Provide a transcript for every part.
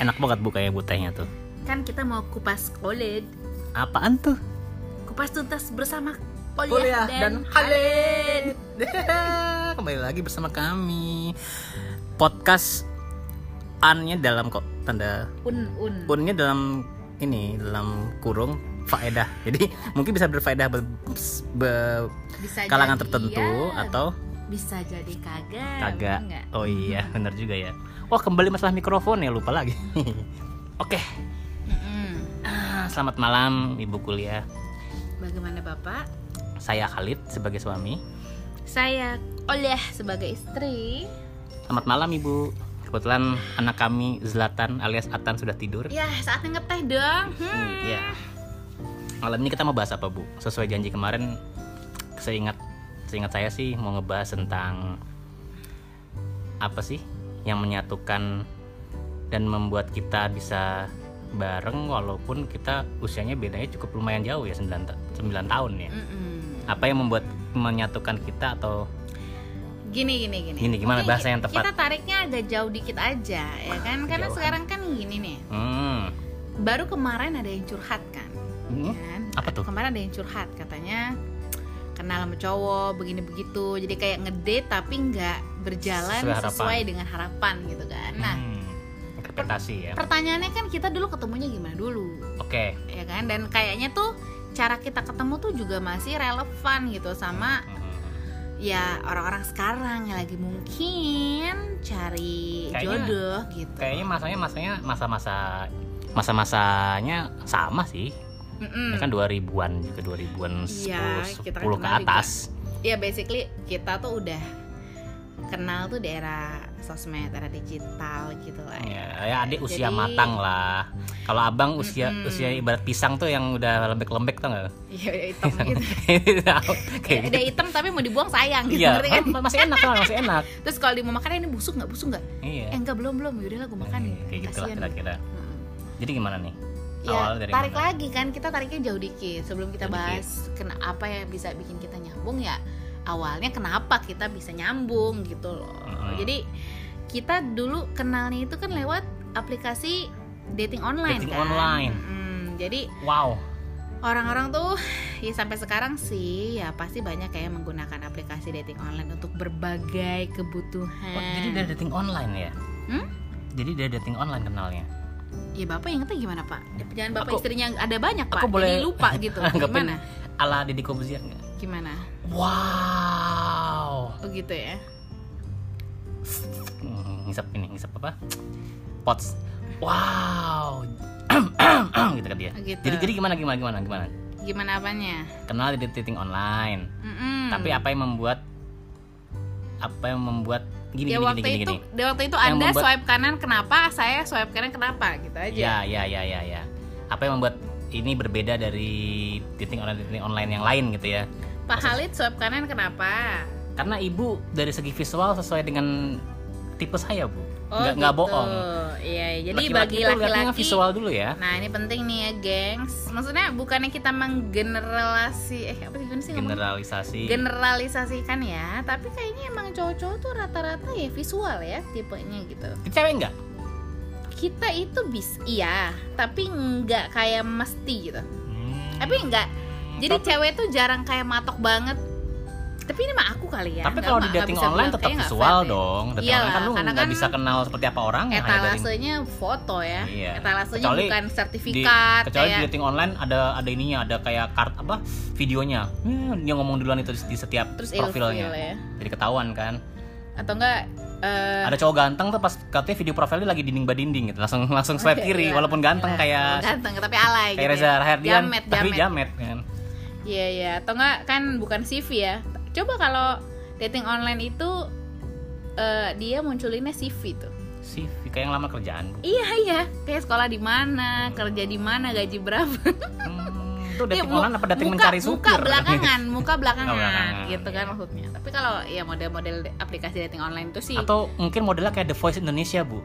Enak banget bukanya bu tehnya tuh. Kan kita mau kupas Khalid. Apaan tuh? Kupas tuntas bersama Kuliah, Kuliah dan, dan Khalid. Kembali lagi bersama kami. Podcast annya dalam kok tanda Un un. unnya dalam ini dalam kurung faedah. Jadi mungkin bisa berfaedah be, be- Bisa kalangan jadi tertentu ya, atau bisa jadi kagak. kagak. enggak? Oh iya, benar juga ya. Wah, kembali masalah mikrofon ya lupa lagi. Oke. Mm-mm. Ah, Selamat malam Ibu kuliah. Bagaimana Bapak? Saya Khalid sebagai suami. Saya Oleh sebagai istri. Selamat malam Ibu. Kebetulan anak kami Zlatan alias Atan sudah tidur. Ya, saatnya ngeteh dong. Hmm. Iya. Malam ini kita mau bahas apa Bu? Sesuai janji kemarin, saya ingat, seingat saya sih mau ngebahas tentang apa sih yang menyatukan dan membuat kita bisa bareng walaupun kita usianya bedanya cukup lumayan jauh ya 9, ta- 9 tahun ya. Mm-mm. Apa yang membuat menyatukan kita atau Gini gini gini. Gini, gimana Mungkin bahasa yang tepat? Kita tariknya agak jauh dikit aja, ya kan? Karena Kejauhan. sekarang kan gini nih. hmm, Baru kemarin ada yang curhat kan. hmm, kan? apa tuh? Kemarin ada yang curhat katanya kenal sama cowok begini begitu. Jadi kayak ngedate tapi nggak berjalan Sesuai dengan harapan gitu kan. Nah, Hmm, interpretasi ya. pertanyaannya kan kita dulu ketemunya gimana dulu, Oke. ya kan? Dan kayaknya tuh cara kita ketemu tuh juga masih relevan gitu sama Hmm. ya orang-orang sekarang yang lagi mungkin cari Kayaknya- jodoh gitu. Kayaknya masanya masanya masa-masa masa-masanya sama sih. Mm-mm. Kan 2000-an juga 2000-an 10, Iya, kan 10 ke juga. atas. ya basically kita tuh udah kenal tuh di era sosmed, era digital gitu lah ya. Ya, ya adik usia Jadi- matang lah. Kalau abang usia Mm-mm. usia ibarat pisang tuh yang udah lembek-lembek tuh enggak? Iya, hitam gitu. Ya, udah hitam tapi mau dibuang sayang gitu, Iya, ngerti kan? masih enak kan, masih enak. Terus kalau dia mau makan ini busuk nggak busuk nggak? Iya. Eh enggak belum belum, yaudah lah gue makan nih. Kayak gitu lah kira-kira. Jadi gimana nih? Ya, Awal dari tarik mana? lagi kan kita tariknya jauh dikit sebelum kita Jauh bahas kena apa yang bisa bikin kita nyambung ya awalnya kenapa kita bisa nyambung gitu loh Mm-mm. jadi kita dulu kenalnya itu kan lewat aplikasi dating online Dating kan online. Mm-mm. jadi Wow. orang-orang tuh ya sampai sekarang sih ya pasti banyak kayak menggunakan aplikasi dating online untuk berbagai kebutuhan Oh, jadi dari dating online ya? Hmm? Jadi dari dating online kenalnya. Ya bapak ingetnya gimana pak jangan bapak Aku- istrinya ada banyak pak aku boleh jadi lupa gitu gimana Ala Deddy Kobuzier nggak? gimana Wow. begitu ya Hmm, ngisap ini, ngisap apa? Pots. Wow. gitu kan dia. Gitu. Jadi jadi gimana gimana gimana gimana? gimana apanya Kenal di dating online. Mm-mm. Tapi apa yang membuat apa yang membuat gini ya gini, waktu gini itu gini. di waktu itu Yang anda membuat- swipe kanan kenapa saya swipe kanan kenapa gitu aja Ya ya ya ya ya. Apa yang membuat ini berbeda dari dating online dating online yang lain gitu ya? Pak Halid swipe kanan kenapa Karena ibu dari segi visual sesuai dengan tipe saya bu. Oh, nggak nggak bohong. iya jadi Laki-laki bagi laki-laki visual dulu ya. nah ini penting nih ya gengs maksudnya bukannya kita menggeneralisasi eh apa sih sih? Generalisasi. generalisasikan ya tapi kayaknya emang cowok-cowok tuh rata-rata ya visual ya tipenya gitu Cewek enggak? kita itu bis iya tapi nggak kayak mesti gitu tapi enggak jadi Tapi- cewek tuh jarang kayak matok banget tapi ini mah aku kali ya Tapi kalau di dating online tetap visual fair dong. Dating Iyalah, online kan lu nggak kan bisa kenal seperti apa orang etalasenya foto ya Iya. etalasenya Kecuali bukan di, sertifikat kecuali di kayak dating online ada ada ininya, ada kayak kart apa videonya. Hmm, dia ngomong duluan itu di, di setiap terus profilnya. ya Jadi ketahuan kan. atau enggak eh, Ada cowok ganteng tuh pas katanya video profilnya lagi dinding badinding gitu. Langsung langsung swipe kiri iya. walaupun ganteng Iya, kayak ganteng tapi alay kayak gitu Reza ya. Rahardian jamet tapi jamet jamet kan. iya iya atau enggak kan bukan CV ya coba kalau dating online itu eh, dia munculinnya CV tuh CV kayak yang lama kerjaan. Bu. iya iya kayak sekolah di mana kerja di mana gaji berapa Hmm, itu dating mu- online apa dating muka, mencari muka supir? belakangan muka belakangan, belakangan, gitu kan iya. maksudnya tapi kalau ya model-model de- aplikasi dating online itu sih Atau mungkin modelnya kayak The Voice Indonesia, Bu.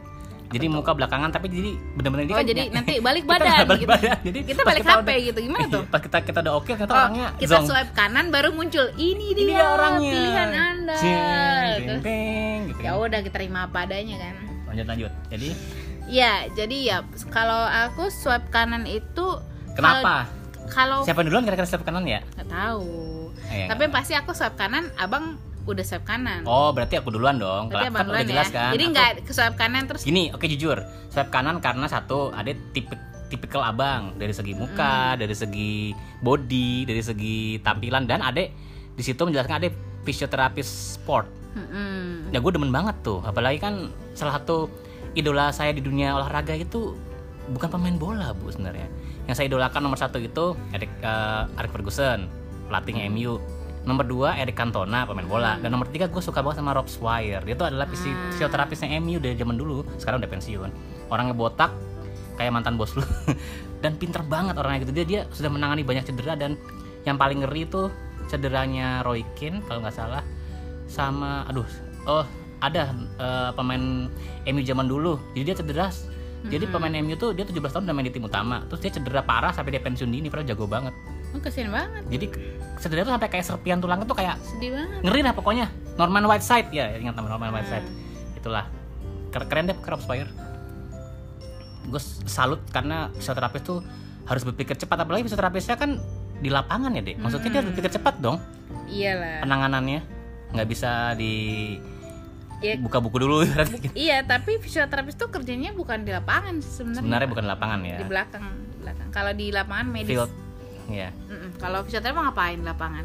Jadi muka belakangan tapi jadi bener-bener dia oh kan jadi ny- nanti balik kita badan nggak balik gitu badan. Jadi kita balik kita HP udah- gitu gimana tuh Pas kita kita udah oke ternyata Oh, orangnya kita zonk. swipe kanan baru muncul ini dia, Ini dia orangnya. pilihan anda Cing, ting, ting, gitu ya kan. udah kita terima apa adanya kan Lanjut lanjut. Jadi Ya, jadi ya kalau aku swipe kanan itu Kenapa? Kalau Siapa yang duluan kira-kira swipe kanan ya? nggak tahu. Eh, Tapi pasti aku swipe kanan, abang udah swipe kanan. Oh, berarti aku duluan dong. Berarti abang aku kan udah jelas ya. kan. Jadi Aku- nggak ke swipe kanan terus Gini, oke jujur. Swipe kanan karena satu, ada tipe tipikal abang dari segi muka, dari segi body, dari segi tampilan dan ada di situ menjelaskan ada fisioterapis sport. Mm-mm. Ya gue demen banget tuh, apalagi kan salah satu idola saya di dunia olahraga itu bukan pemain bola bu sebenarnya. Yang saya idolakan nomor satu itu Eric, eh, Eric Ferguson, pelatihnya MU. Nomor dua Eric Cantona, pemain bola. Dan nomor tiga gue suka banget sama Rob Swire. Dia tuh adalah fisi- fisioterapisnya MU dari zaman dulu. Sekarang udah pensiun. Orangnya botak, kayak mantan bos lu. dan pinter banget orangnya gitu. Dia dia sudah menangani banyak cedera dan yang paling ngeri itu cederanya Roy Keane kalau nggak salah sama aduh oh ada eh, pemain MU zaman dulu jadi dia cedera jadi pemain MU tuh dia 17 tahun udah main di tim utama terus dia cedera parah sampai dia pensiun dini padahal jago banget Oh, kesian banget. jadi cedera tuh sampai kayak serpian tulang tuh kayak Sedih banget. ngeri lah pokoknya Norman Whiteside ya ingat nama Norman Whiteside itulah Ker- keren deh Crop Spire gue salut karena fisioterapis tuh harus berpikir cepat apalagi fisioterapisnya kan di lapangan ya deh maksudnya dia harus berpikir cepat dong Iyalah. penanganannya nggak bisa di Ya, buka buku dulu ibaratnya gitu. iya, tapi fisioterapis tuh kerjanya bukan di lapangan sebenarnya. sebenarnya bukan di lapangan ya di belakang, belakang. Kalau di lapangan medis. field ya Mm-mm. Kalau fisioterapis mau ngapain di lapangan?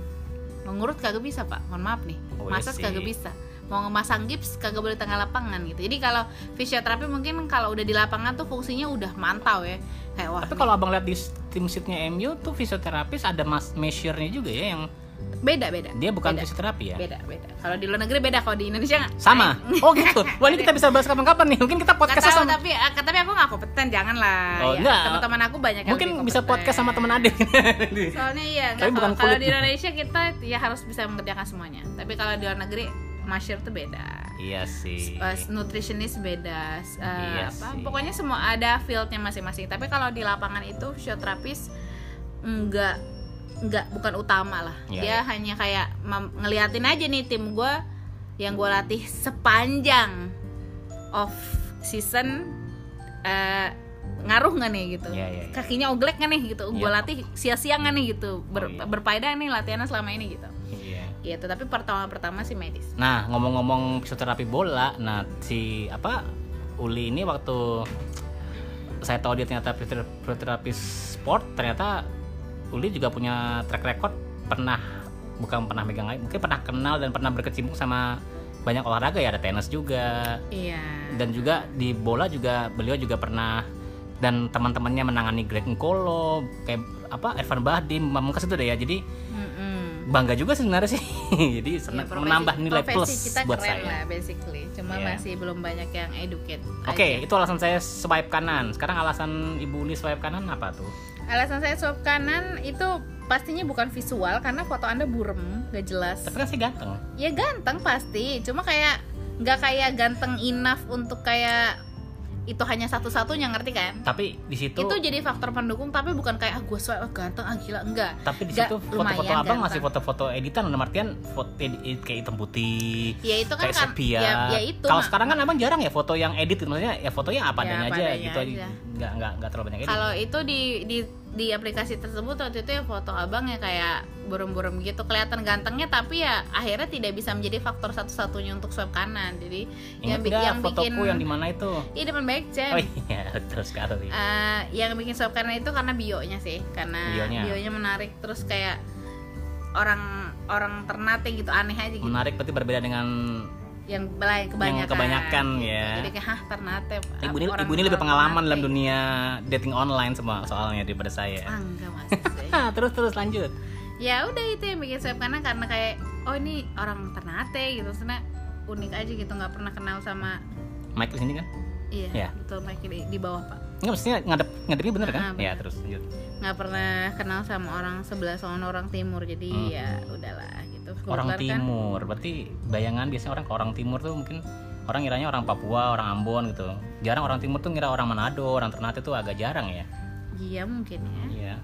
Mau ngurut kagak bisa pak, mohon maaf nih. Oh, iya Masas sih. kagak bisa. Mau ngemasang gips kagak boleh tengah lapangan gitu. Jadi kalau fisioterapi mungkin kalau udah di lapangan tuh fungsinya udah mantau ya. Kayak wah tapi kalau abang lihat di tim sheetnya MU tuh fisioterapis ada mas measure-nya juga ya yang beda beda. dia bukan beda. fisioterapi ya Beda beda. Kalau di luar negeri beda, kalau di Indonesia nggak. sama oh gitu wah ini kita bisa bahas kapan-kapan nih mungkin kita podcast tahu, sama tapi ah, tapi aku nggak kompeten, janganlah. Oh, ya, enggak. Teman-teman aku banyak yang mungkin lebih bisa podcast sama teman adik Soalnya iya, Tapi bukan kalau, di Indonesia kita ya harus bisa mengerjakan semuanya. Tapi kalau di luar negeri, masyur tuh beda. iya sih uh, nutritionist beda uh, Iya apa sih. pokoknya semua ada fieldnya masing-masing tapi kalau di lapangan itu fisioterapis enggak enggak bukan utama lah Iya, dia iya. hanya kayak ngeliatin aja nih tim gue yang gue latih sepanjang off season uh, ngaruh nggak nih gitu Iya, iya, iya. kakinya oglek nggak nih gitu gue Iya. latih sia-sia nggak nih gitu Ber- Oh, iya. berfaedah nih latihannya selama ini gitu Iya. gitu tapi pertama pertama sih medis Nah, ngomong-ngomong fisioterapi bola, nah si apa Uli ini waktu saya tahu dia ternyata fisiotera- fisioterapis sport, ternyata Uli juga punya track record pernah bukan pernah megang mungkin pernah kenal dan pernah berkecimpung sama banyak olahraga ya ada tenis juga iya dan juga di bola juga beliau juga pernah dan teman-temannya menangani Greg Nkolo kayak apa Evan Bahdim Pamungkas itu deh ya jadi Mm-mm. bangga juga sih sebenarnya sih jadi Ya, senang profesi- menambah nilai plus kita buat keren saya lah basically cuma Iya. masih belum banyak yang educate Oke, aja. itu alasan saya swipe kanan. Sekarang alasan Ibu Uli swipe kanan apa tuh? Alasan saya swipe kanan itu pastinya bukan visual karena foto anda burem gak jelas Tapi kan saya ganteng. ya ganteng pasti cuma kayak nggak kayak ganteng enough untuk kayak itu hanya satu-satunya ngerti kan Tapi di situ itu jadi faktor pendukung tapi bukan kayak ah gue swipe ah, ganteng ah gila enggak tapi di situ foto-foto abang ganteng. masih foto-foto editan dalam artian foto edit kayak hitam putih. ya itu kan kayak kan sepia. ya, ya itu Kalau sekarang kan abang jarang ya foto yang edit maksudnya ya fotonya apa Ya, adanya apa aja adanya gitu aja. aja. Nggak nggak nggak terlalu banyak edit. Kalau itu di di di aplikasi tersebut waktu itu ya foto abang ya kayak burem-burem gitu kelihatan gantengnya tapi ya akhirnya tidak bisa menjadi faktor satu-satunya untuk swipe kanan. Jadi Ingat yang, nggak yang fotoku bikin yang di mana itu? Iya depan baik. Oh iya, betul sekali. Eh, yang bikin swipe kanan itu karena bionya sih, karena Bionya. menarik terus kayak orang orang ternate gitu aneh aja gitu. Menarik berarti berbeda dengan Yang belai kebanyakan. kebanyakan, gitu. ya. Jadi kayak hah ternate. Ibu ini, orang- ibu ini lebih pengalaman Ternate. dalam dunia dating online semua soalnya daripada saya. Ah, enggak mas. terus terus lanjut. ya udah itu yang bikin swipe kanan karena kayak oh ini orang Ternate gitu karena unik aja gitu nggak pernah kenal sama Mike di sini kan? iya Ya. betul Mike di, bawah pak Enggak mestinya ngadep ngadepnya bener kan? Ah, bener. Ya, terus lanjut. Nggak pernah kenal sama orang sebelah sana orang timur jadi Hmm. ya udahlah gitu Orang kan- timur. Berarti bayangan biasanya orang ke orang timur tuh mungkin orang ngiranya orang Papua, orang Ambon gitu. Jarang orang timur tuh ngira orang Manado, orang Ternate tuh agak jarang ya. iya mungkin ya Iya.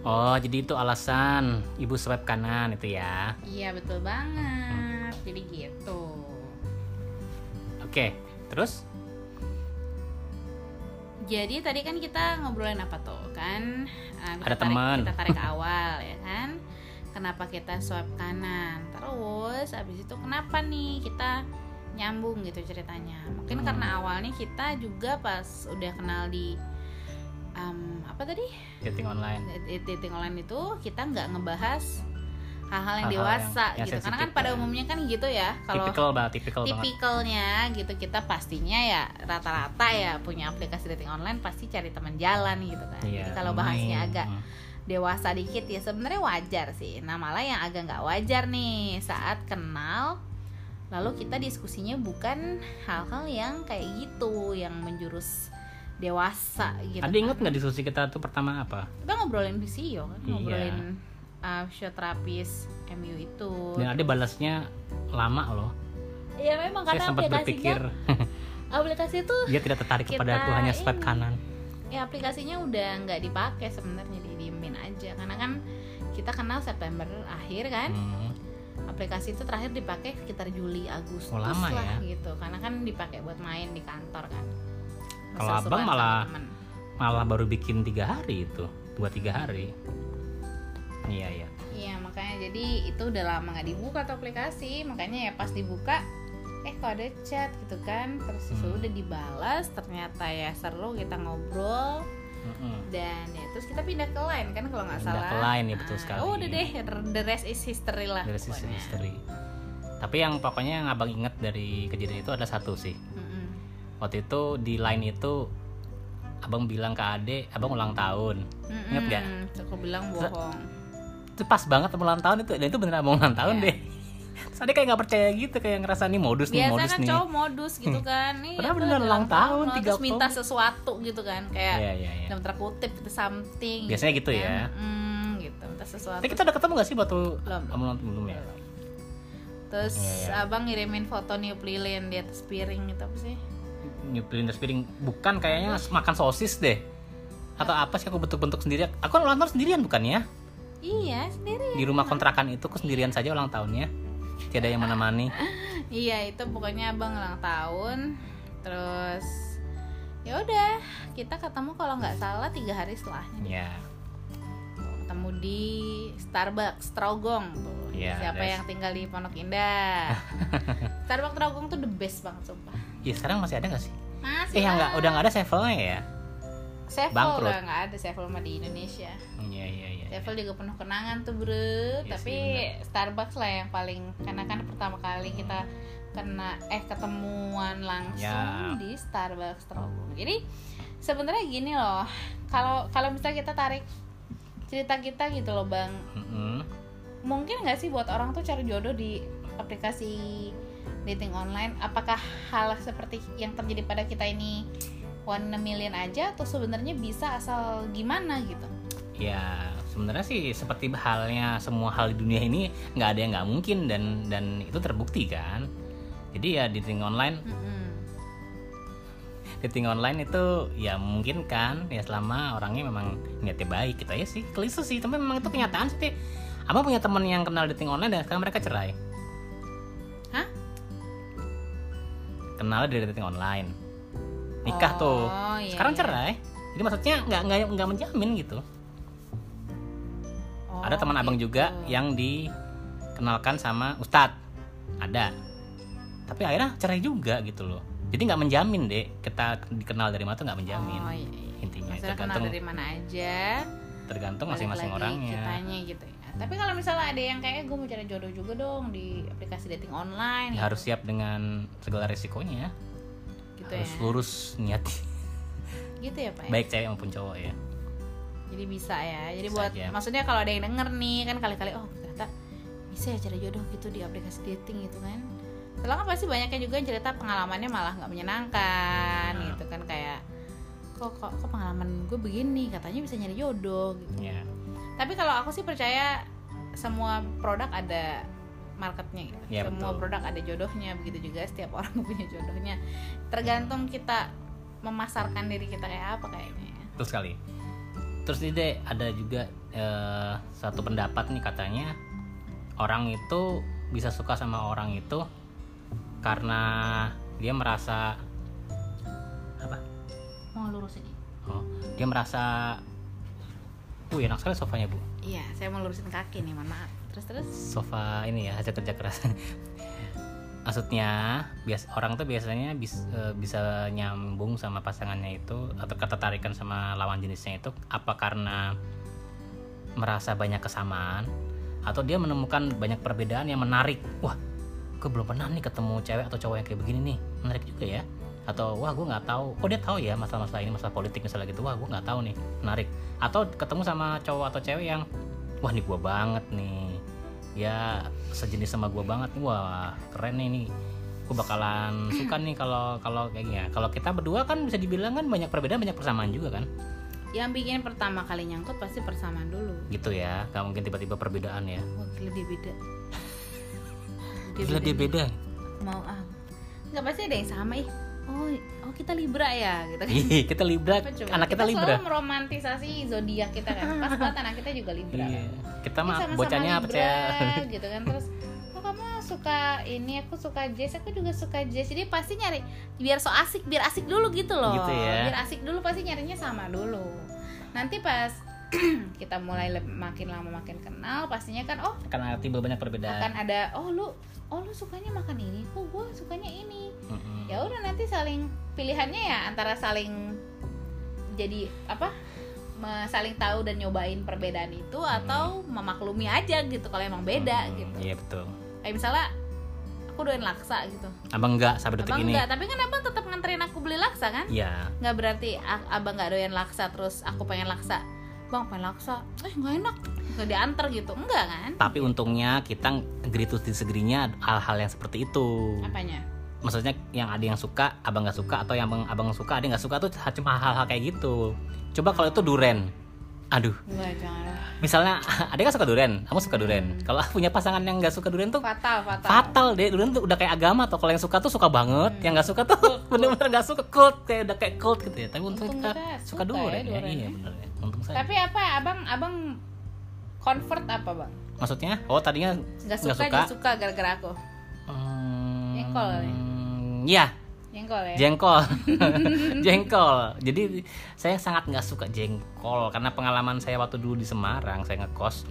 Oh, jadi itu alasan ibu swipe kanan itu ya. Iya betul banget. Jadi gitu. Oke, terus? Jadi tadi kan kita ngobrolin apa tuh kan? Ah, kita Ada teman. Kita tarik ke awal ya kan. Kenapa kita swipe kanan? Terus abis itu kenapa nih kita nyambung gitu ceritanya? Mungkin Hmm. karena awalnya kita juga pas udah kenal di um, apa tadi Dating online. dating online itu kita nggak ngebahas hal-hal yang dewasa yang- yang gitu. Karena kan pada ya. umumnya kan gitu ya. Kalau Tipikal banget, tipikal banget. tipikalnya gitu kita pastinya ya rata-rata ya punya aplikasi dating online pasti cari teman jalan gitu kan Iya, jadi kalau bahasnya agak dewasa dikit ya sebenarnya wajar sih nah malah yang agak nggak wajar nih saat kenal lalu kita diskusinya bukan hal-hal yang kayak gitu yang menjurus dewasa gitu Ada kan. inget nggak diskusi kita tuh pertama apa? kita ngobrolin visio kan Iya. Uh, terapis MU itu Dan ada balasnya lama loh. ya memang Saya karena sempat aplikasinya berpikir aplikasi itu dia tidak tertarik Kita kepada aku hanya swipe kanan. ya aplikasinya udah nggak dipakai sebenarnya didiemin aja karena kan kita kenal September akhir kan Hmm. aplikasi itu terakhir dipakai sekitar Juli Agustus Oh, lama lah ya. gitu karena kan dipakai buat main di kantor kan Kalau abang malah- temen. Malah baru bikin tiga hari itu, dua tiga hari. Iya iya. iya makanya jadi itu udah lama nggak dibuka tuh aplikasi makanya ya pas dibuka eh kok ada chat gitu kan terus Hmm. udah dibalas ternyata ya seru kita ngobrol Mm-mm. dan ya terus kita pindah ke line kan kalau nggak Pindah salah ke Line, ya, betul Ah, sekali. oh udah deh the rest is history lah Dari sisi pokoknya. history. Tapi yang pokoknya yang abang inget dari kejadian itu ada satu sih. Mm-mm. Waktu itu di line itu abang bilang ke ade, abang ulang tahun. Nggak? Mm-mm. Terus aku bilang bohong Itu pas banget ulang tahun itu, dan itu beneran abang ulang tahun Iya. deh. Terus ade kayak nggak percaya gitu, kayak ngerasa nih modus nih, biasa modus kan nih. cowok modus gitu kan Nih, Padahal beneran ulang tahun. 3 terus minta sesuatu gitu kan kayak Iya iya iya. dalam tanda kutip gitu something Biasanya gitu kan. ya. Mm, gitu minta sesuatu Tapi kita udah ketemu gak sih waktu Belum. abang ulang belum ya? terus Iya, iya. abang ngirimin foto niup lilin di atas piring gitu apa sih Nyupilin das piring bukan kayaknya makan sosis deh. Atau apa sih aku bentuk-bentuk sendiri? Aku ulang tahun sendirian bukan ya? Iya sendiri Di rumah kontrakan itu aku sendirian saja ulang tahunnya. Tiada yang menemani. iya itu pokoknya abang ulang tahun terus ya udah kita ketemu kalau nggak salah tiga hari setelahnya Ya. ketemu di Starbucks Trogong tuh Iya, siapa guys. yang tinggal di Pondok Indah Starbucks Trogong tuh the best banget sumpah Ya sekarang masih ada gak sih? masih Eh yang lah. nggak udah nggak ada sevelnya ya? Sevel bangkrut. udah nggak ada Sevel mah di Indonesia Iya iya iya. Sevel juga penuh kenangan tuh bro Iya tapi sih, Starbucks lah yang paling karena kan pertama kali kita kena eh ketemuan langsung Ya. di Starbucks Trogong jadi sebenarnya gini loh kalau kalau misalnya kita tarik cerita kita gitu loh bang Mm-mm. mungkin nggak sih buat orang tuh cari jodoh di aplikasi dating online apakah hal seperti yang terjadi pada kita ini one million aja atau sebenarnya bisa asal gimana gitu? Ya sebenarnya sih seperti halnya semua hal di dunia ini nggak ada yang nggak mungkin dan dan itu terbukti kan. Jadi ya dating online. Mm-mm. dating online itu ya mungkin kan ya selama orangnya memang niatnya baik gitu aja sih. Klise sih tapi memang itu kenyataan sih abang punya teman yang kenal dating online dan sekarang mereka cerai? Hah? kenal dari dating online nikah Oh, tuh iya, sekarang iya. cerai jadi maksudnya nggak nggak nggak menjamin gitu. Oh, ada teman abang gitu. juga yang dikenalkan sama ustadz. Ada. Tapi akhirnya cerai juga gitu loh. Jadi nggak menjamin deh kita dikenal dari mana tuh nggak menjamin. Oh, iya, iya. intinya tergantung dari mana aja. Tergantung masing-masing orangnya. kitanya gitu ya. Tapi kalau misalnya ada yang kayak gue mau cari jodoh juga dong di aplikasi dating online Ya, harus siap dengan segala resikonya gitu harus ya. lurus niat. Gitu ya pak ya? baik cewek maupun cowok ya. Jadi bisa ya. Jadi Bisa buat aja. maksudnya kalau ada yang denger nih kan kali-kali oh ternyata bisa ya cari jodoh gitu di aplikasi dating gitu kan. Setelah kan pasti banyak yang juga yang cerita pengalamannya malah nggak menyenangkan Nah. gitu kan kayak kok kok, kok pengalaman gue begini? Katanya bisa nyari jodoh gitu. Ya tapi kalau aku sih percaya semua produk ada marketnya gitu. Ya, semua betul. produk ada jodohnya begitu juga setiap orang punya jodohnya. Tergantung kita memasarkan diri kita kayak apa kayaknya terus sekali. Terus ini deh ada juga eh, satu pendapat nih katanya orang itu bisa suka sama orang itu karena dia merasa apa? Mau lurus ini. Oh, dia merasa Wih enak sekali sofanya bu. Iya saya mau lurusin kaki nih mohon maaf terus terus? Sofa ini ya hasil kerja keras. Maksudnya bias orang tuh biasanya bis- eh, bisa nyambung sama pasangannya itu Atau ketertarikan sama lawan jenisnya itu Apa karena merasa banyak kesamaan Atau dia menemukan banyak perbedaan yang menarik. Wah gue belum pernah nih ketemu cewek atau cowok yang kayak begini nih. Menarik juga ya. Atau wah gue nggak tahu. Oh dia tahu ya masalah-masalah ini masalah politik misalnya gitu. Wah gue nggak tahu nih. Menarik. Atau ketemu sama cowok atau cewek yang wah ini gue banget nih ya sejenis sama gue banget. Nih wah keren nih nih. Gue bakalan suka nih kalau kalau kayak gini ya. Kalau kita berdua kan bisa dibilang kan banyak perbedaan banyak persamaan juga kan? Yang bikin pertama kali nyangkut pasti persamaan dulu. Gitu ya. Gak mungkin tiba-tiba perbedaan ya. Wah gila dia beda. Gila dia beda. Mau ah. Nggak pasti ada yang sama ih oh oh kita libra ya gitu kan? Ih, kita libra. Anak kita, libra. selalu meromantisasi zodiak kita kan. Pas banget anak kita juga libra. Iya kan kita mah bocahnya apa sih gitu kan. Terus oh kamu suka ini aku suka jazz aku juga suka jazz. Jadi pasti nyari biar so asik biar asik dulu gitu loh. Gitu ya. biar asik dulu pasti nyarinya sama dulu. Nanti pas kita mulai makin lama makin kenal pastinya kan oh karena timbul banyak perbedaan. akan ada oh lu oh lu sukanya makan ini kok gue sukanya ini. Mm-mm. ya udah nanti saling pilihannya ya antara saling jadi apa saling tahu dan nyobain perbedaan itu atau memaklumi aja gitu kalau emang beda Hmm, gitu. Iya betul. Kayak misalnya aku doain laksa gitu. Abang enggak sampai detik abang ini? enggak tapi kan abang tetap nganterin aku beli laksa kan? Iya. Nggak berarti abang nggak doyan laksa terus aku pengen laksa bang pengen laksa. Eh nggak enak. Nggak diantar gitu. Enggak kan? Tapi untungnya kita agree to disagree-nya hal-hal yang seperti itu. Apanya? Maksudnya yang ada yang suka abang nggak suka atau yang abang, abang suka ada nggak suka tuh cuma hal-hal kayak gitu. Coba kalau itu duren. Aduh. Jangan. lah. Misalnya ada kan suka duren kamu suka duren kalau punya pasangan yang nggak suka duren tuh fatal fatal. fatal deh. Duren tuh udah kayak agama tuh. Kalau yang suka tuh suka banget yang nggak suka tuh bener-bener nggak suka. Cult kayak udah kayak cult gitu ya. Tapi untung, Untung kita, kita suka suka ya duren ya, iya ya. bener ya. Untung saya tapi apa abang abang convert apa bang? Maksudnya? Oh tadinya nggak suka, dia suka gara-gara aku. Hmm, Jengkol kali. Iya, jengkol ya jengkol. jengkol. Jadi saya sangat nggak suka jengkol karena pengalaman saya waktu dulu di Semarang saya ngekos.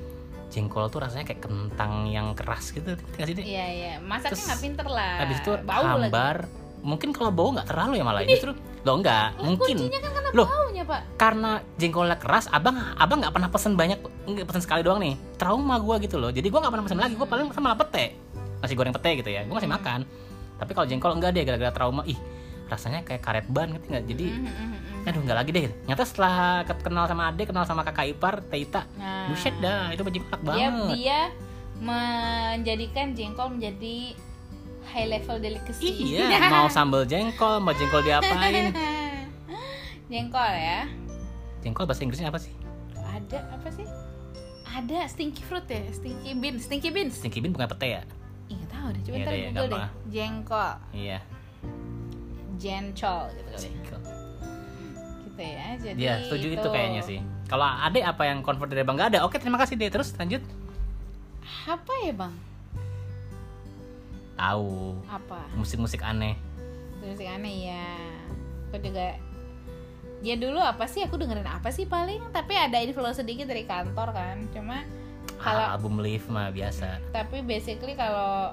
Jengkol tuh rasanya kayak kentang yang keras gitu, nggak sih? Iya iya masaknya nggak pinter lah Habis itu bau hambar. Mungkin kalau bau nggak terlalu ya malah justru. Loh enggak, lagi mungkin. kan karena Loh. baunya pak Karena jengkolnya keras, abang abang nggak pernah pesen banyak, nggak pesen sekali doang nih. Trauma gua gitu loh. Jadi gua nggak pernah pesen lagi. Gua paling pesen malah pete, nasi goreng pete gitu ya. Gua masih Hmm. makan. Tapi kalau jengkol enggak deh, gara-gara trauma. Ih, rasanya kayak karet ban gitu nggak. Jadi Mhm, mhm, mhm. aduh nggak lagi deh. Nyata setelah ke- kenal sama ade kenal sama kakak ipar Teita nah. buset dah itu baju enak dia banget. dia menjadikan jengkol menjadi high level delicacy. Iya mau sambal jengkol mau jengkol diapain? Jengkol ya? Jengkol bahasa Inggrisnya apa sih? Ada apa sih? Ada stinky fruit ya? Stinky beans stinky beans. Stinky bean bukan pete ya Nggak tahu deh. Coba Iya ntar deh, google deh. jengkol. Iya. Jencol gitu kali jengkol. Gitu ya jadi Iya setuju itu. kayaknya sih. Kalau ade apa yang convert dari bang nggak ada. Oke terima kasih deh. Terus lanjut. Apa ya bang? Tahu. Apa? Musik-musik aneh. Musik aneh ya aku juga ya dulu apa sih? Aku dengerin apa sih paling? Tapi ada influence sedikit dari kantor kan. Cuma kalau Ah, album live mah biasa tapi basically kalau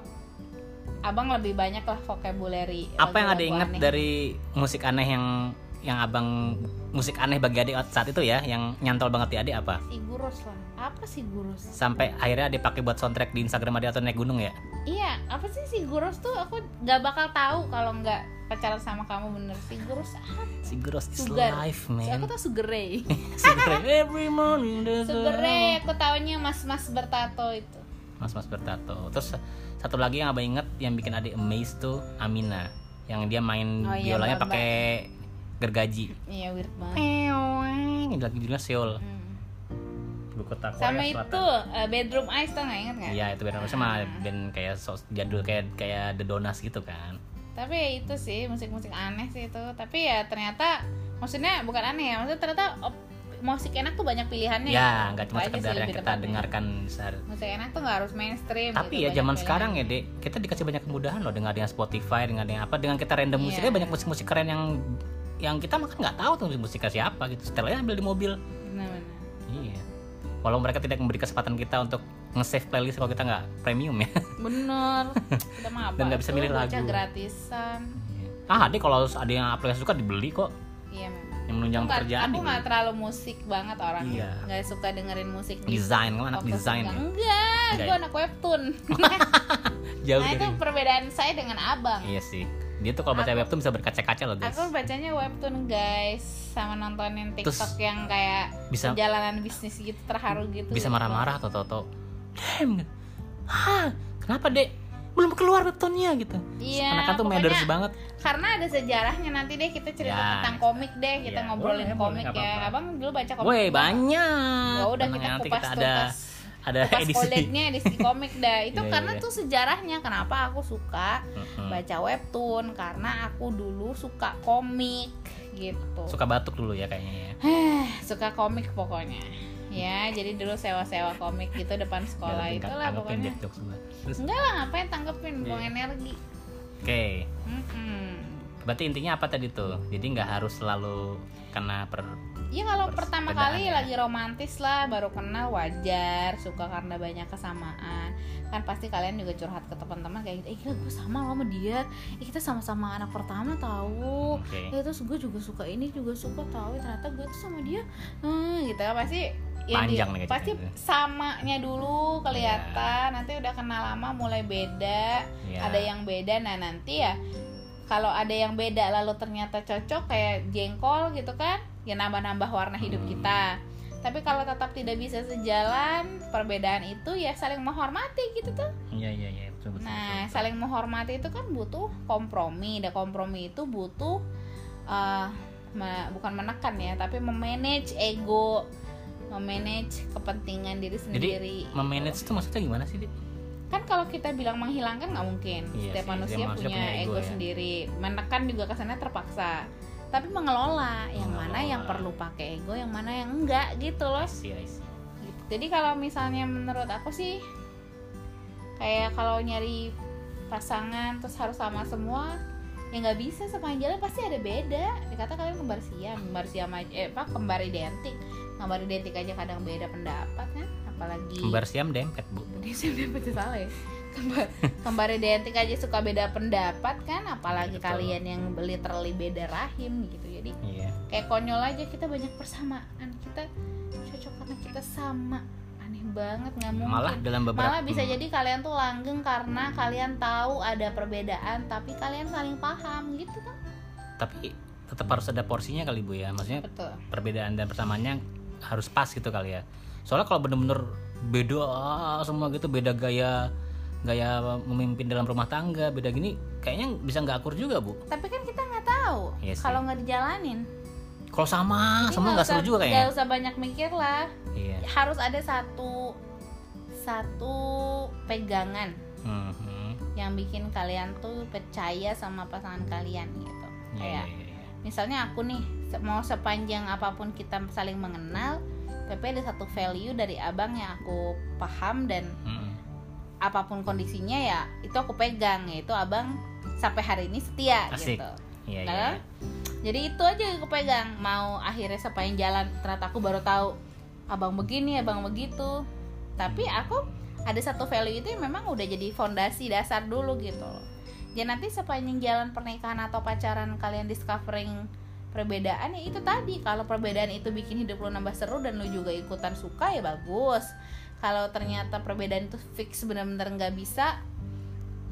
abang lebih banyak lah vocabulary apa yang ada inget aneh. dari musik aneh yang yang abang musik aneh bagi adik saat itu ya yang nyantol banget di adik apa? Si gurus lah. Apa sih gurus sampai akhirnya dipakai buat soundtrack di Instagram dia atau naik gunung ya? Iya apa sih si gurus tuh? Aku nggak bakal tahu kalau nggak pacaran sama kamu bener. Si gurus apa? Sigros is Sugar. life So, man. aku tuh sugar ray Sigros every morning sugar ray aku taunya mas mas bertato itu. Mas mas bertato. Terus satu lagi yang abang inget yang bikin adik amazed tuh Amina. Yang dia main Oh iya, biolanya pakai gergaji iya weird banget Peoweng. ini lagi judulnya Seoul Hmm. ibu kota Korea sama Selatan. itu uh, bedroom eyes tau nggak inget nggak Iya itu band sama band kayak sos jadul kayak kayak The Donas gitu kan. tapi ya itu sih musik-musik aneh sih itu tapi ya ternyata maksudnya bukan aneh ya maksudnya ternyata op- musik enak tuh banyak pilihannya ya nggak cuma Itu aja sekedar yang kita tepatnya. dengarkan sehari musik enak tuh nggak harus mainstream tapi gitu, ya zaman pilihan. sekarang ya dek kita dikasih banyak kemudahan loh dengan dengan Spotify dengan dengan apa dengan kita random Iya. musiknya banyak musik-musik keren yang yang kita makan nggak tahu tuh musiknya siapa gitu. Setelahnya ambil di mobil. Benar-benar. iya. Walau mereka tidak memberi kesempatan kita untuk nge-save playlist kalau kita nggak premium ya. Bener kita mah apa Dan nggak bisa milih lagu. gratisan. Ah dek kalau ada yang aplikasi suka dibeli kok. Iya memang. Yang menunjang Aku nggak- pekerjaan aku dibeli. nggak terlalu musik banget orangnya Iya. nggak suka dengerin musik desain kamu anak desain enggak. ya? Enggak Enggak gue ya? anak webtoon. Jauh nah dari itu perbedaan saya dengan abang. Iya sih dia tuh kalau baca Aku- webtoon bisa berkaca-kaca loh guys Aku bacanya webtoon guys sama nontonin TikTok Terus yang kayak bisa- perjalanan bisnis gitu terharu gitu. bisa marah-marah atau toto damn Hah, kenapa dek belum keluar webtoonnya gitu Iya. karena kan tuh matters banget Karena ada sejarahnya nanti deh kita cerita Ya. tentang komik deh, kita Ya, ngobrolin boleh, komik boleh, ya. apa-apa. Abang dulu baca komik. Woi banyak Ya udah Tenang kita ya, nanti kupas kita ada ada kupas edisi kodeknya edisi komik dah. Itu Iya, karena iya. tuh sejarahnya kenapa aku suka Mm-mm. baca webtoon karena aku dulu suka komik gitu. suka batuk dulu ya kayaknya ya suka komik pokoknya ya jadi dulu sewa-sewa komik gitu depan sekolah itulah tanggepin pokoknya enggak lah ngapain tanggepin buang Iya. energi oke Mm-mm. Berarti intinya apa tadi tuh? Jadi nggak harus selalu kena per ya kalau pertama kali ya. lagi romantis lah baru kenal wajar suka karena banyak kesamaan. Kan pasti kalian juga curhat ke teman-teman kayak gitu eh gila gue sama sama dia. Eh kita sama-sama anak pertama tahu oke. Ya terus gue juga suka ini juga suka tahu ya, ternyata gue tuh sama dia hmm, gitu. Kan pasti ya di- Panjang nih kayaknya. pasti itu. samanya dulu kelihatan. Nanti udah kenal lama mulai beda. Ya. ada yang beda nah nanti ya kalau ada yang beda lalu ternyata cocok kayak jengkol gitu kan ya nambah-nambah warna hidup Hmm. kita tapi kalau tetap tidak bisa sejalan perbedaan itu ya saling menghormati gitu tuh iya iya iya betul betul, Nah, betul. saling menghormati itu kan butuh kompromi. Dan kompromi itu butuh uh, me- bukan menekan ya, tapi memanage ego, memanage kepentingan diri jadi sendiri. memanage itu maksudnya gimana sih Dik? Kan kalau kita bilang menghilangkan nggak mungkin. Iya Setiap sih, manusia punya, punya ego, ego ya. sendiri. Menekan juga kesannya terpaksa. Tapi mengelola yang mana yang Mengelola. perlu pakai ego, yang mana yang enggak gitu loh. Gitu. Jadi kalau misalnya menurut aku sih kayak kalau nyari pasangan terus harus sama semua ya nggak bisa sepanjang jalan pasti ada beda dikata kalian kembar siam kembar siam aja eh apa kembar identik kembar identik aja kadang beda pendapat kan apalagi kembar siam dempet bu. Saya dapat salah ya. Kembar, kembar identik aja suka beda pendapat kan? Apalagi Iya, betul. kalian yang literally beda rahim gitu. Jadi iya. kayak konyol aja kita banyak persamaan. Kita cocok karena kita sama. Aneh banget nggak mungkin. Malah dalam beberapa malah bisa Hmm. jadi kalian tuh langgeng karena kalian tahu ada perbedaan tapi kalian saling paham gitu kan? Tapi tetap harus ada porsinya kali bu ya. Maksudnya betul. perbedaan dan persamaannya harus pas gitu kali ya soalnya kalau bener-bener beda semua gitu beda gaya gaya memimpin dalam rumah tangga beda gini kayaknya bisa nggak akur juga bu. Tapi kan kita nggak tahu Iya kalau nggak dijalanin. Kalau sama Jadi semua nggak seru juga nggak kayaknya usah banyak mikir lah iya. Harus ada satu satu pegangan Mhm. yang bikin kalian tuh percaya sama pasangan kalian gitu. Iya, kayak iya, iya. misalnya aku nih mau sepanjang apa pun kita saling mengenal tapi ada satu value dari abang yang aku paham dan Mhm. apa pun kondisinya ya itu aku pegang yaitu abang sampai hari ini setia Asik. gitu. Iya iya. Nah, jadi itu aja yang aku pegang. Mau akhirnya sepanjang jalan ternyata aku baru tahu abang begini abang begitu. Tapi aku ada satu value itu yang memang udah jadi fondasi dasar dulu gitu. Loh ya nanti sepanjang jalan pernikahan atau pacaran kalian discovering perbedaan ya itu tadi. Kalau perbedaan itu bikin hidup lo nambah seru dan lo juga ikutan suka ya bagus. Kalau ternyata perbedaan itu fix benar-benar nggak bisa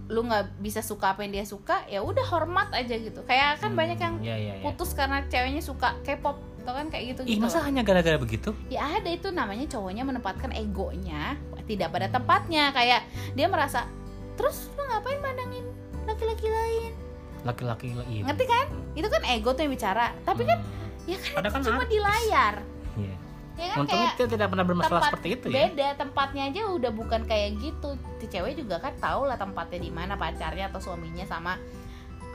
lu nggak bisa suka apa yang dia suka ya udah hormat aja gitu. Kayak kan Hmm, banyak yang iya, iya, iya. putus karena ceweknya suka K-pop atau kan? Kayak gitu ih gitu masa hanya gara-gara begitu? Ya ada itu namanya cowoknya menempatkan egonya tidak pada tempatnya. Kayak dia merasa terus lu ngapain mandangin laki-laki lain laki-laki iya ngerti kan itu kan ego tuh yang bicara tapi kan Hmm. ya kan Ada itu kan cuma artis. di layar Iya. ya kan kayak tidak pernah bermasalah seperti itu ya beda tempatnya aja udah bukan kayak gitu si cewek juga kan tahu lah tempatnya di mana pacarnya atau suaminya sama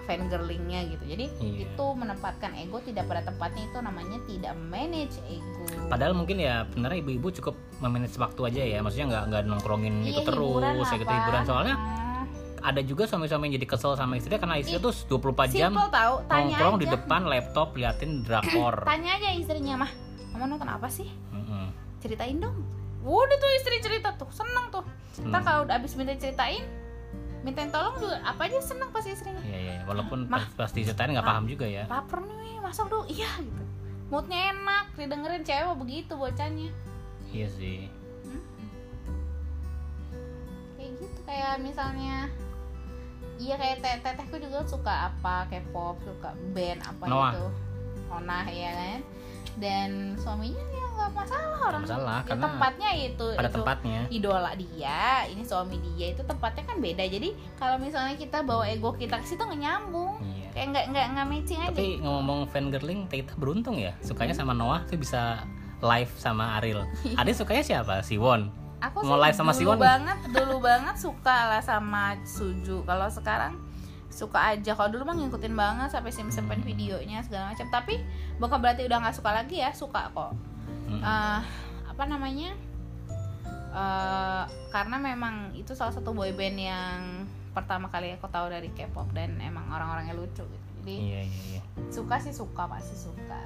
fangirlingnya gitu jadi Iya. itu menempatkan ego tidak pada tempatnya itu namanya tidak manage ego Padahal mungkin ya benernya ibu-ibu cukup memanage waktu aja ya, maksudnya nggak nggak nongkrongin Iya, itu terus, kayak gitu hiburan. Soalnya Hmm. Ada juga suami-suami yang jadi kesel sama istrinya karena istrinya tuh 24 jam simple tahu tanya nongkrong aja di depan laptop liatin drakor. tanya aja istrinya mah kamu nonton apa sih Mm-mm. ceritain dong udah tuh istri cerita tuh seneng tuh Seneng. Ntar kalau udah abis minta ceritain mintain tolong juga apa aja seneng pasti istrinya Iya iya, walaupun Mah. pas, pas diceritain nggak paham juga ya. lapar nih masak dong iya gitu moodnya enak didengerin cewek begitu bocahnya Iya sih. kayak gitu kayak misalnya iya kayak teh tetehku juga suka apa K-pop suka band apa Noah. gitu Onah ya kan dan suaminya ya nggak masalah orang masalah, ya, karena tempatnya itu Pada itu tempatnya. idola dia ini suami dia itu tempatnya kan beda jadi kalau misalnya kita bawa ego kita ke situ nggak nyambung Iya. kayak nggak nggak nggak matching aja Tapi ngomong fangirling, kita beruntung ya. Sukanya sama Noah tuh bisa live sama Ariel. Ade sukanya siapa? Si Won. Aku Mau live sama Siwon banget dulu banget suka lah sama Suju. Kalau sekarang suka aja. Kalau dulu mah ngikutin banget sampai sim simpen videonya segala macam. Tapi bukan berarti udah nggak suka lagi ya suka kok. Eh, apa namanya? Eh, karena memang itu salah satu boyband yang pertama kali aku tahu dari K-pop dan emang orang-orangnya lucu gitu. Jadi Iya iya iya. suka sih suka pasti suka.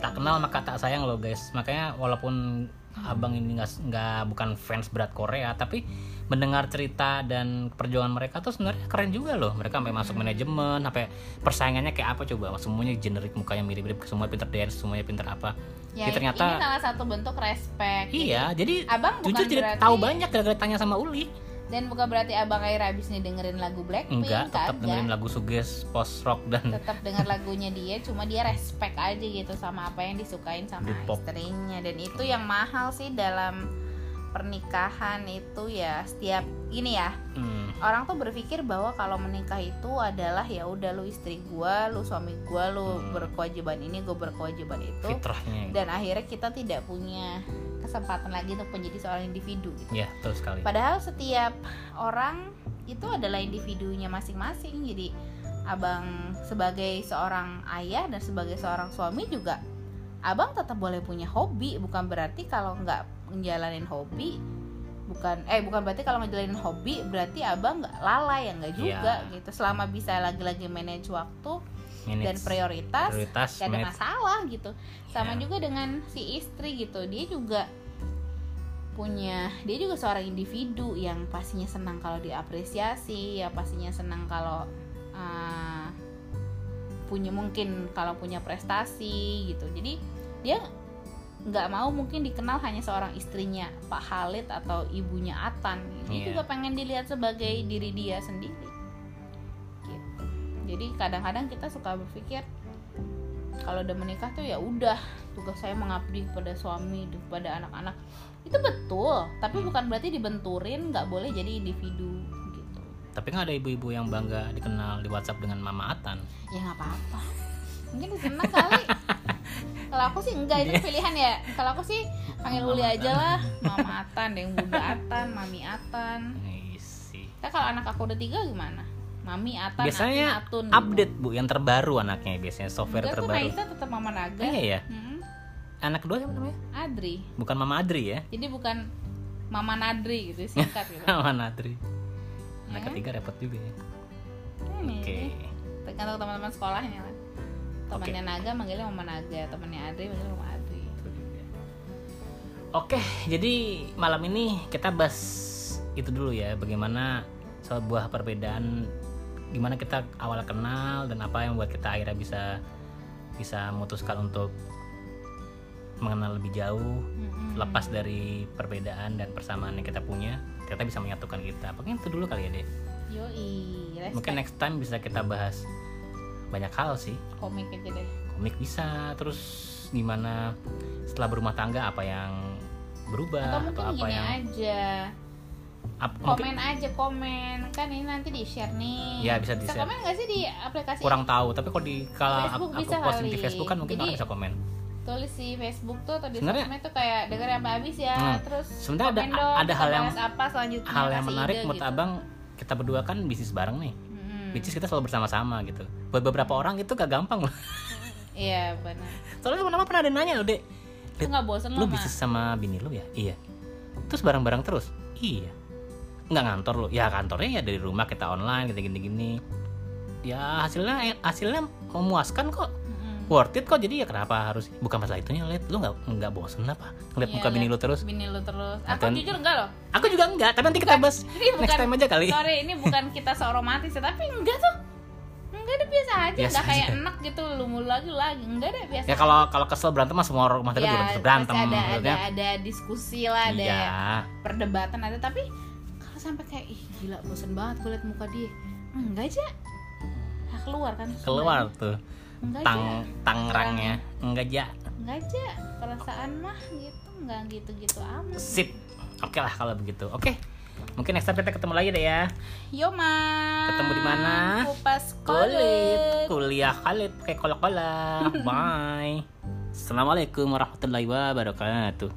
Tak kenal maka tak sayang loh guys. Makanya walaupun abang ini nggak nggak bukan fans berat Korea, tapi mendengar cerita dan perjuangan mereka tuh sebenarnya keren juga loh. Mereka sampai masuk manajemen, sampai persaingannya kayak apa coba? Semuanya generik mukanya mirip-mirip, semua pinter dance, semuanya pinter apa? ya Ya, ternyata- ini salah satu bentuk respect Iya, jadi abang bukan jujur berarti tahu banyak gara-gara tanya sama Uli. Dan bukan berarti abang akhirnya habis nih dengerin lagu Blackpink Enggak, tetap dengerin lagu suges, post rock dan tetap dengar lagunya dia cuma dia respect aja gitu sama apa yang disukain sama istrinya. Dan itu yang mahal sih dalam pernikahan itu ya setiap ini ya hmm, orang tuh berpikir bahwa kalau menikah itu adalah ya udah lu istri gua lu suami gua lu Hmm. berkewajiban ini gua berkewajiban itu fitrahnya. dan akhirnya kita tidak punya kesempatan lagi untuk menjadi seorang individu gitu Ya, betul sekali. Padahal setiap orang itu adalah individunya masing-masing. Jadi abang sebagai seorang ayah dan sebagai seorang suami juga abang tetap boleh punya hobi. Bukan berarti kalau nggak ngejalanin hobi bukan eh bukan berarti kalau ngejalanin hobi berarti abang nggak lalai ya nggak juga gitu. Selama bisa lagi-lagi manage waktu dan Manage prioritas prioritas gak ada manage- masalah gitu. Sama Ya. juga dengan si istri gitu dia juga punya dia juga seorang individu yang pastinya senang kalau diapresiasi ya pastinya senang kalau uh, punya mungkin kalau punya prestasi gitu. Jadi dia nggak mau mungkin dikenal hanya seorang istrinya Pak Khalid atau ibunya Atan dia Iya. juga pengen dilihat sebagai diri dia sendiri. Gitu. Jadi kadang-kadang kita suka berpikir kalau udah menikah tuh ya udah tugas saya mengabdi kepada suami kepada anak-anak. Itu betul tapi bukan berarti dibenturin nggak boleh jadi individu gitu. Tapi kan ada ibu-ibu yang bangga dikenal di WhatsApp dengan Mama Atan. ya nggak apa-apa. Mungkin senang kali kalau aku sih enggak itu pilihan ya kalau aku sih panggil Uli aja lah Mama Atan yang Bunda Atan Mami Atan. Nah, kalau anak aku udah tiga gimana Mami Atan Biasanya Atin, Atun update bu, yang terbaru anaknya biasanya software Enggak terbaru. Naisa tetap Mama Naga Iya ya. Mm-mm. Anak kedua siapa namanya? Adri Bukan Mama Adri ya? jadi bukan Mama Nadri gitu singkat gitu Mama Adri. Anak Ya. ketiga repot juga ya. Hmm, Oke. tergantung teman-teman sekolahnya lah temannya Naga manggilnya Mama Naga temannya Adri manggilnya Mama Adri. Oke, jadi malam ini kita bahas itu dulu ya, bagaimana sebuah perbedaan gimana kita awal kenal dan apa yang membuat kita akhirnya bisa bisa memutuskan untuk mengenal lebih jauh Mm-mm. lepas dari perbedaan dan persamaan yang kita punya ternyata bisa menyatukan kita. Mungkin itu dulu kali ya deh Yoi, respect mungkin next time bisa kita bahas banyak hal sih komik aja deh komik bisa terus gimana setelah berumah tangga apa yang berubah atau atau, mungkin apa gini yang aja ap- mungkin komen aja komen kan ini nanti di share nih Ya, bisa di-share. komen nggak sih di aplikasi kurang tahu tapi kalau di kalau Facebook aku bisa posting di kali. Facebook kan mungkin Jadi- orang bisa komen tulis di Facebook tuh atau di Sebenarnya- sosmed tuh kayak denger sampai habis ya Hmm. terus Sebenarnya ada- dong, ada hal yang- apa selanjutnya hal yang menarik ide menurut gitu. abang kita berdua kan bisnis bareng nih. Which is kita selalu bersama-sama gitu. Buat beberapa orang itu gak gampang loh. Iya benar. Soalnya teman-teman pernah ada nanya loh dek. Itu nggak bosen lu lo bisnis sama bini lu ya? Iya. Terus bareng-bareng terus? Iya. Nggak ngantor lu ya kantornya ya dari rumah kita online gitu gini-gini. Ya hasilnya hasilnya memuaskan kok worth it kok. Jadi ya kenapa harus bukan masalah itunya lihat lu nggak nggak bosen apa ngeliat Iya, muka bini lu terus. bini lu terus. Aku Atau- jujur enggak loh. Aku juga enggak tapi nanti kita bahas next bukan time aja kali. sorry ini bukan kita so romantis ya tapi enggak tuh. Enggak ada biasa aja. Biasa enggak kayak enak gitu lu mulu lagi lagi. Enggak ada biasa ya kalau kalau kesel berantem mah semua rumah tangga juga bisa berantem ada, ada ada diskusi lah ada iya. perdebatan ada. Tapi kalau sampai kayak ih gila bosen banget gue liat muka dia. Enggak aja nah, keluar kan? Keluar tuh enggak tang aja tangrangnya enggak ja enggak aja perasaan mah gitu enggak gitu-gitu amat. Sip. Oke lah kalau begitu. Oke mungkin next time kita ketemu lagi deh ya. Yoma Ketemu di mana? kupas kulit. kulit. Kuliah kulit kayak kolak kolak bye. Assalamualaikum warahmatullahi wabarakatuh